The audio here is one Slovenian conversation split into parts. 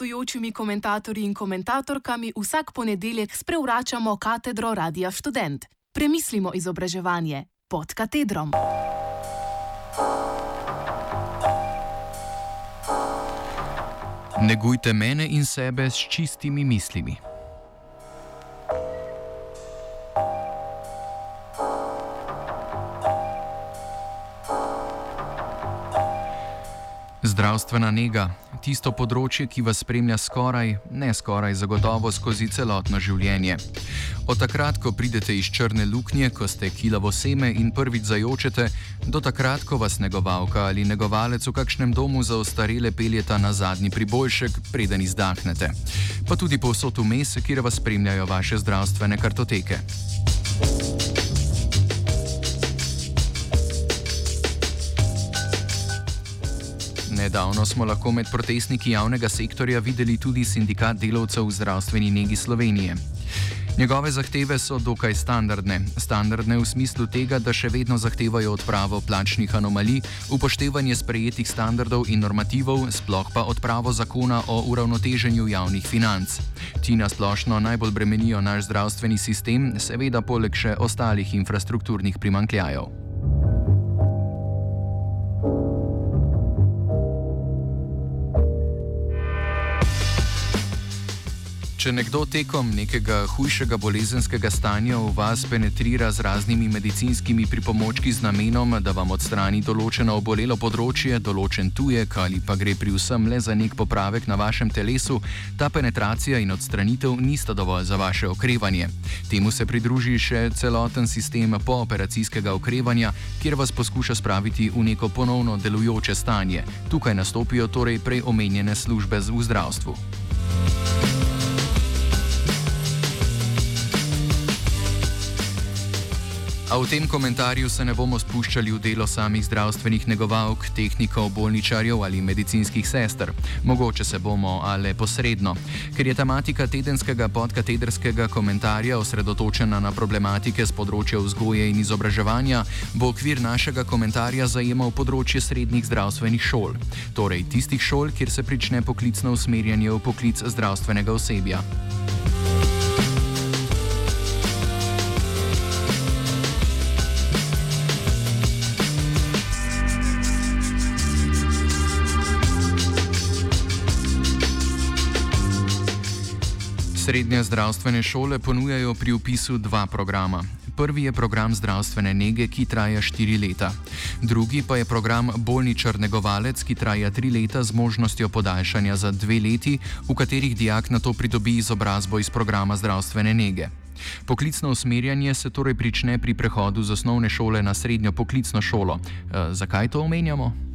gostujočimi komentatorji in komentatorkami vsak ponedeljek sprevračamo katedro Radia Student. Premislimo izobraževanje pod katedrom. Negujte mene in sebe s čistimi mislimi. Zdravstvena nega, tisto področje, ki vas spremlja skoraj, ne skoraj, zagotovo skozi celotno življenje. Od takrat, ko pridete iz črne luknje, ko ste kilavo seme in prvič zajočete, do takrat, ko vas negovalka ali negovalec v kakšnem domu za ostarele peljeta na zadnji priboljšek, preden izdahnete. Pa tudi povsod vmes, kjer vas spremljajo vaše zdravstvene kartoteke. Nedavno smo lahko med protestniki javnega sektorja videli tudi sindikat delavcev v zdravstveni negi Slovenije. Njegove zahteve so dokaj standardne. Standardne v smislu tega, da še vedno zahtevajo odpravo plačnih anomalij, upoštevanje sprejetih standardov in normativov, sploh pa odpravo zakona o uravnoteženju javnih financ. Ti nasplošno najbolj bremenijo naš zdravstveni sistem, seveda poleg še ostalih infrastrukturnih primankljajev. Če nekdo tekom nekega hujšega bolezenskega stanja v vas penetrira z raznimi medicinskimi pripomočki z namenom, da vam odstrani določeno obolelo področje, določen tujek ali pa gre pri vsem le za nek popravek na vašem telesu, ta penetracija in odstranitev nista dovolj za vaše okrevanje. Temu se pridruži še celoten sistem pooperacijskega okrevanja, kjer vas poskuša spraviti v neko ponovno delujoče stanje. Tukaj nastopijo torej prej omenjene službe v zdravstvu. A v tem komentarju se ne bomo spuščali v delo samih zdravstvenih negovalk, tehnikov, bolničarjev ali medicinskih sester. Mogoče se bomo, ali posredno. Ker je tematika tedenskega podkatedrskega komentarja osredotočena na problematike z področja vzgoje in izobraževanja, bo okvir našega komentarja zajemal področje srednjih zdravstvenih šol. Torej tistih šol, kjer se prične poklicno usmerjanje v poklic zdravstvenega osebja. Srednje zdravstvene šole ponujajo pri upisu dva programa. Prvi je program zdravstvene nege, ki traja štiri leta. Drugi pa je program bolničar negovalec, ki traja tri leta z možnostjo podaljšanja za dve leti, v katerih dijak na to pridobi izobrazbo iz programa zdravstvene nege. Poklicno usmerjanje se torej prične pri prehodu z osnovne šole na srednjo poklicno šolo. E, zakaj to omenjamo?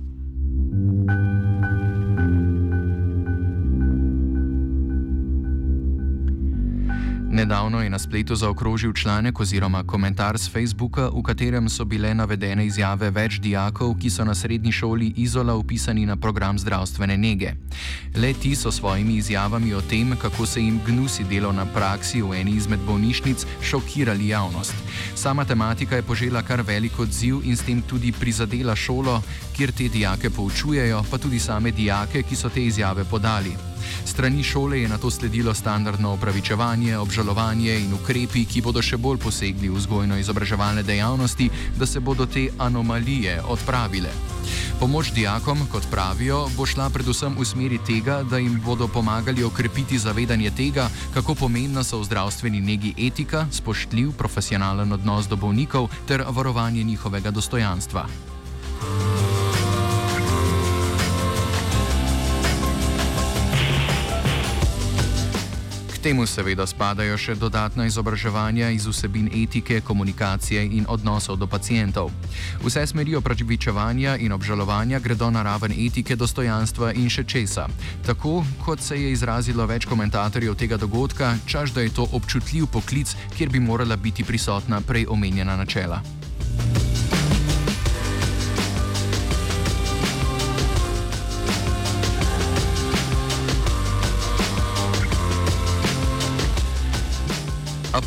Nedavno je na spletu zaokrožil članek oziroma komentar z Facebooka, v katerem so bile navedene izjave več dijakov, ki so na srednji šoli Izola upisani na program zdravstvene nege. Le ti so svojimi izjavami o tem, kako se jim gnusi delo na praksi v eni izmed bolnišnic, šokirali javnost. Sama tematika je požela kar velik odziv in s tem tudi prizadela šolo, kjer te dijake poučujejo, pa tudi same dijake, ki so te izjave podali. Strani šole je na to sledilo standardno opravičevanje, obžalovanje in ukrepi, ki bodo še bolj posegli v vzgojno-izobraževalne dejavnosti, da se bodo te anomalije odpravile. Pomoč dijakom, kot pravijo, bo šla predvsem v smeri tega, da jim bodo pomagali okrepiti zavedanje tega, kako pomembna so v zdravstveni negi etika, spoštljiv profesionalen odnos do bolnikov ter varovanje njihovega dostojanstva. Temu seveda spadajo še dodatna izobraževanja iz vsebin etike, komunikacije in odnosov do pacijentov. Vse smeri opravičevanja in obžalovanja gredo na raven etike, dostojanstva in še česa. Tako kot se je izrazilo več komentatorjev tega dogodka, čaž da je to občutljiv poklic, kjer bi morala biti prisotna prej omenjena načela.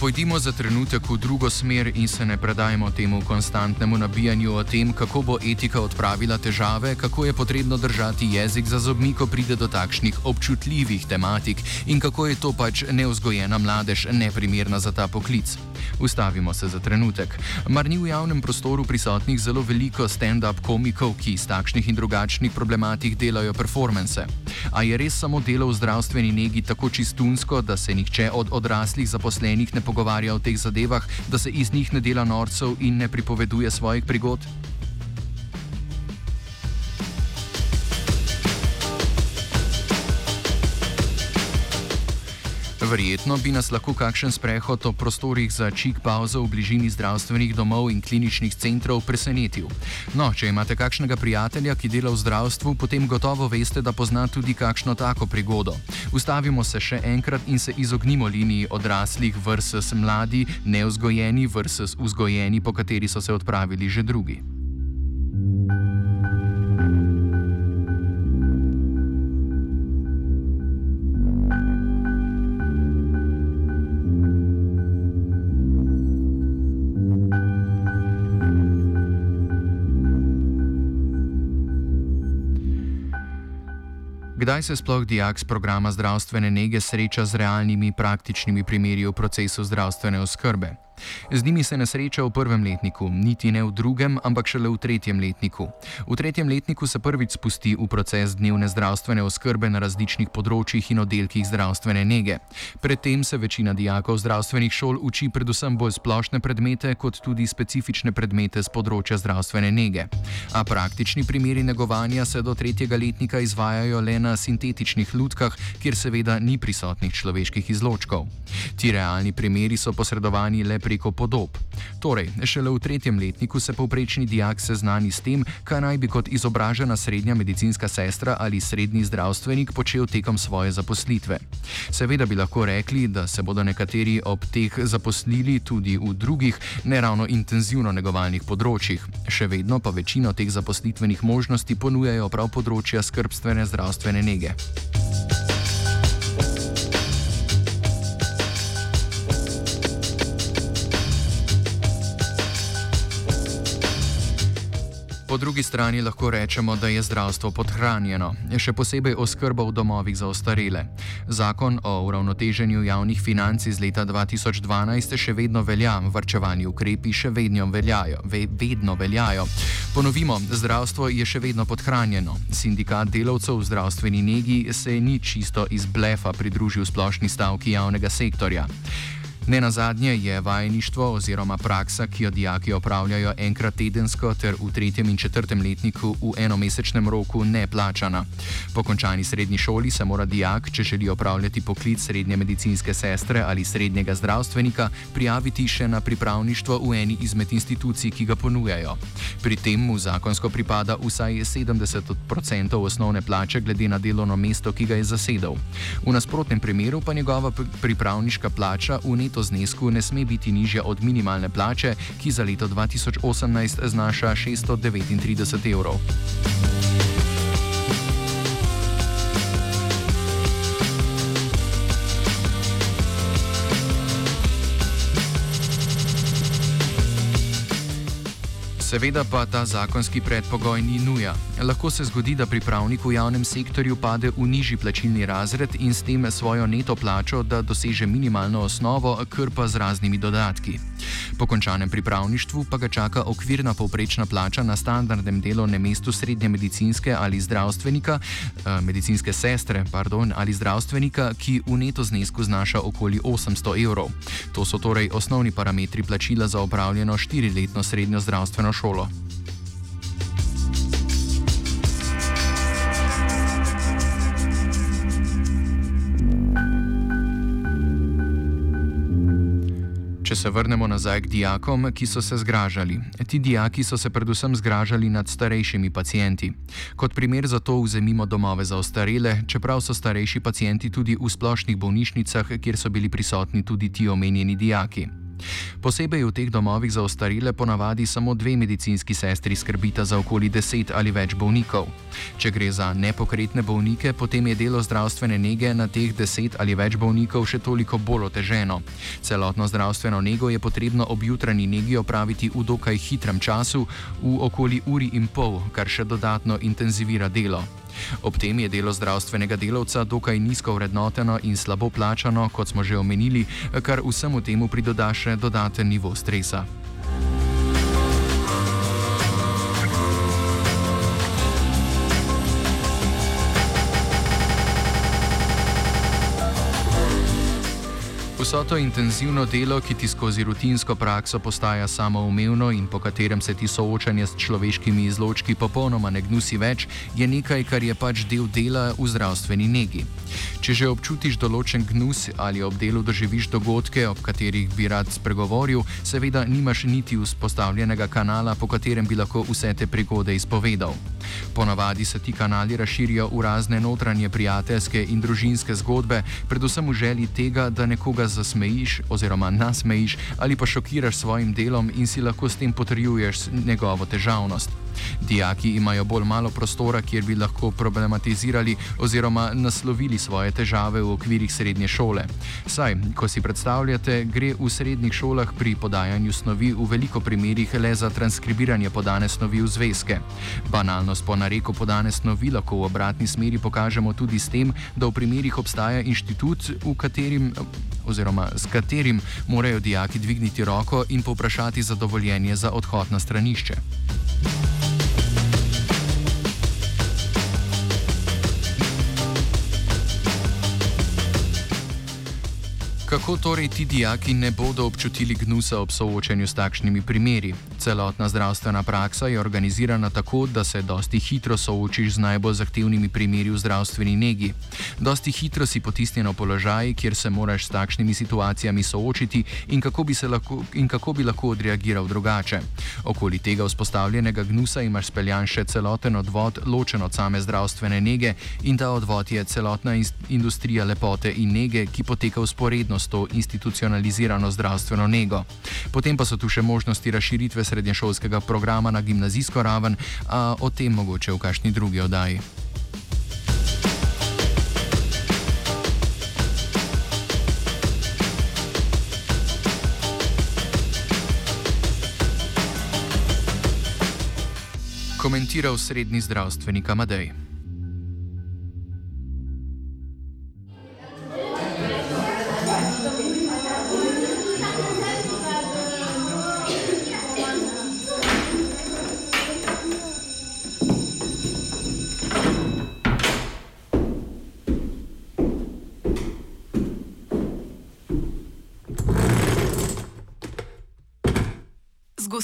Pojdimo za trenutek v drugo smer in se ne predajmo temu konstantnemu nabijanju o tem, kako bo etika odpravila težave, kako je potrebno držati jezik za zobmi, ko pride do takšnih občutljivih tematik in kako je to pač neuzgojena mladež neprimerna za ta poklic. Ustavimo se za trenutek. Mar ni v javnem prostoru prisotnih zelo veliko stand-up komikov, ki iz takšnih in drugačnih problematik delajo performance? A je res samo delo v zdravstveni negi tako čistunsko, da se nihče od odraslih zaposlenih ne pogovarja o teh zadevah, da se iz njih ne dela norcev in ne pripoveduje svojih prigod? Verjetno bi nas lahko kakšen sprehod o prostorih za čik pauzo v bližini zdravstvenih domov in kliničnih centrov presenetil. No, če imate kakšnega prijatelja, ki dela v zdravstvu, potem gotovo veste, da pozna tudi kakšno tako prigodo. Ustavimo se še enkrat in se izognimo liniji odraslih versus mladi, neuzgojeni versus vzgojeni, po kateri so se odpravili že drugi. Kdaj se sploh dijak z programa zdravstvene nege sreča z realnimi praktičnimi primeri v procesu zdravstvene oskrbe? Z njimi se ne sreča v prvem letniku, niti ne v drugem, ampak šele v tretjem letniku. V tretjem letniku se prvič spusti v proces dnevne zdravstvene oskrbe na različnih področjih in oddelkih zdravstvene nege. Predtem se večina dijakov zdravstvenih šol uči predvsem bolj splošne predmete, kot tudi specifične predmete z področja zdravstvene nege. A praktični primeri negovanja se do tretjega letnika izvajajo le na sintetičnih lutkah, kjer seveda ni prisotnih človeških izločkov. Ti realni primeri so posredovani le pri preko podob. Torej, šele v tretjem letniku se povprečni dijak seznani s tem, kaj naj bi kot izobražena srednja medicinska sestra ali srednji zdravstvenik počel tekom svoje zaposlitve. Seveda bi lahko rekli, da se bodo nekateri ob teh zaposlili tudi v drugih, ne ravno intenzivno negovalnih področjih. Še vedno pa večino teh zaposlitvenih možnosti ponujajo prav področja skrbstvene zdravstvene nege. Po drugi strani lahko rečemo, da je zdravstvo podhranjeno, še posebej oskrba v domovih za ostarele. Zakon o uravnoteženju javnih financ iz leta 2012 še vedno velja, vrčevalni ukrepi še vedno veljajo. Ve, vedno veljajo. Ponovimo, zdravstvo je še vedno podhranjeno. Sindikat delavcev v zdravstveni negi se ni čisto iz blefa pridružil splošni stavki javnega sektorja. Ne na zadnje je vajeništvo oziroma praksa, ki jo dijaki opravljajo enkrat tedensko ter v tretjem in četrtem letniku v enomesečnem roku, neplačana. Po končani srednji šoli se mora dijak, če želi opravljati poklic srednje medicinske sestre ali srednjega zdravstvenika, prijaviti še na pripravništvo v eni izmed institucij, ki ga ponujajo. Pri tem mu zakonsko pripada vsaj 70% osnovne plače glede na delovno mesto, ki ga je zasedel. V nasprotnem primeru pa njegova pripravniška plača v neto neto znesku ne sme biti nižja od minimalne plače, ki za leto 2018 znaša 639 evrov. Seveda pa ta zakonski predpogoj ni nuja. Lahko se zgodi, da pripravnik v javnem sektorju pade v nižji plačilni razred in s tem svojo neto plačo, da doseže minimalno osnovo, krpa z raznimi dodatki. Po končanem pripravništvu pa ga čaka okvirna povprečna plača na standardnem delovnem mestu srednje medicinske ali zdravstvenika, eh, medicinske sestre pardon, ali zdravstvenika, ki v neto znesku znaša okoli 800 evrov. To so torej osnovni parametri plačila za opravljeno štiriletno srednjo zdravstveno šolo. Če se vrnemo nazaj k dijakom, ki so se zgražali. Ti dijaki so se predvsem zgražali nad starejšimi pacijenti. Kot primer za to vzemimo domove za ostarele, čeprav so starejši pacijenti tudi v splošnih bolnišnicah, kjer so bili prisotni tudi ti omenjeni dijaki. Posebej v teh domovih za ostarile ponavadi samo dve medicinski sestri skrbita za okoli deset ali več bolnikov. Če gre za nepokretne bolnike, potem je delo zdravstvene nege na teh deset ali več bolnikov še toliko bolj oteženo. Celotno zdravstveno nego je potrebno ob jutranji negi opraviti v dokaj hitrem času, v okoli uri in pol, kar še dodatno intenzivira delo. Ob tem je delo zdravstvenega delavca dokaj nizko vrednoteno in slabo plačano, kot smo že omenili, kar vsemu temu pridoda še dodaten nivo stresa. Vso to intenzivno delo, ki ti skozi rutinsko prakso postaja samoumevno in po katerem se ti soočanje s človeškimi izločki popolnoma ne gnusi več, je nekaj, kar je pač del dela v zdravstveni negi. Če že občutiš določen gnus ali ob delu doživiš dogodke, ob katerih bi rad spregovoril, seveda nimaš niti vzpostavljenega kanala, po katerem bi lahko vse te prigode izpovedal. Ponavadi se ti kanali razširijo v razne notranje prijateljske in družinske zgodbe, predvsem v želji tega, da nekoga zasmejiš oziroma nasmejiš ali pa šokiraš s svojim delom in si lahko s tem potrjuješ njegovo težavnost. Dijaki imajo bolj malo prostora, kjer bi lahko problematizirali oziroma naslovili svoje težave v okvirih srednje šole. Saj, ko si predstavljate, gre v srednjih šolah pri podajanju snovi v veliko primerjih le za transkribiranje podane snovi v zvezke. Banalnost po nareku podane snovi lahko v obratni smeri pokažemo tudi s tem, da v primerjih obstaja inštitut, v katerim oziroma s katerim morajo dijaki dvigniti roko in povprašati za dovoljenje za odhod na stranišče. Kako torej ti dijaki ne bodo občutili gnusa ob soočanju s takšnimi primeri? Celotna zdravstvena praksa je organizirana tako, da se dosti hitro soočiš z najbolj zahtevnimi primeri v zdravstveni negi. Dosti hitro si potisnjen v položaj, kjer se moraš s takšnimi situacijami soočiti in kako bi, lahko, in kako bi lahko odreagiral drugače. Okoli tega vzpostavljenega gnusa imaš speljan še celoten odvod, ločen od same zdravstvene nege in ta odvod je celotna industrija lepote in nege, ki poteka usporedno s to institucionalizirano zdravstveno nego. Potem pa so tu še možnosti razširitve srednješolskega programa na gimnazijsko raven, a o tem mogoče v kakšni drugi oddaji. Komentiral srednji zdravstvenik Amadej.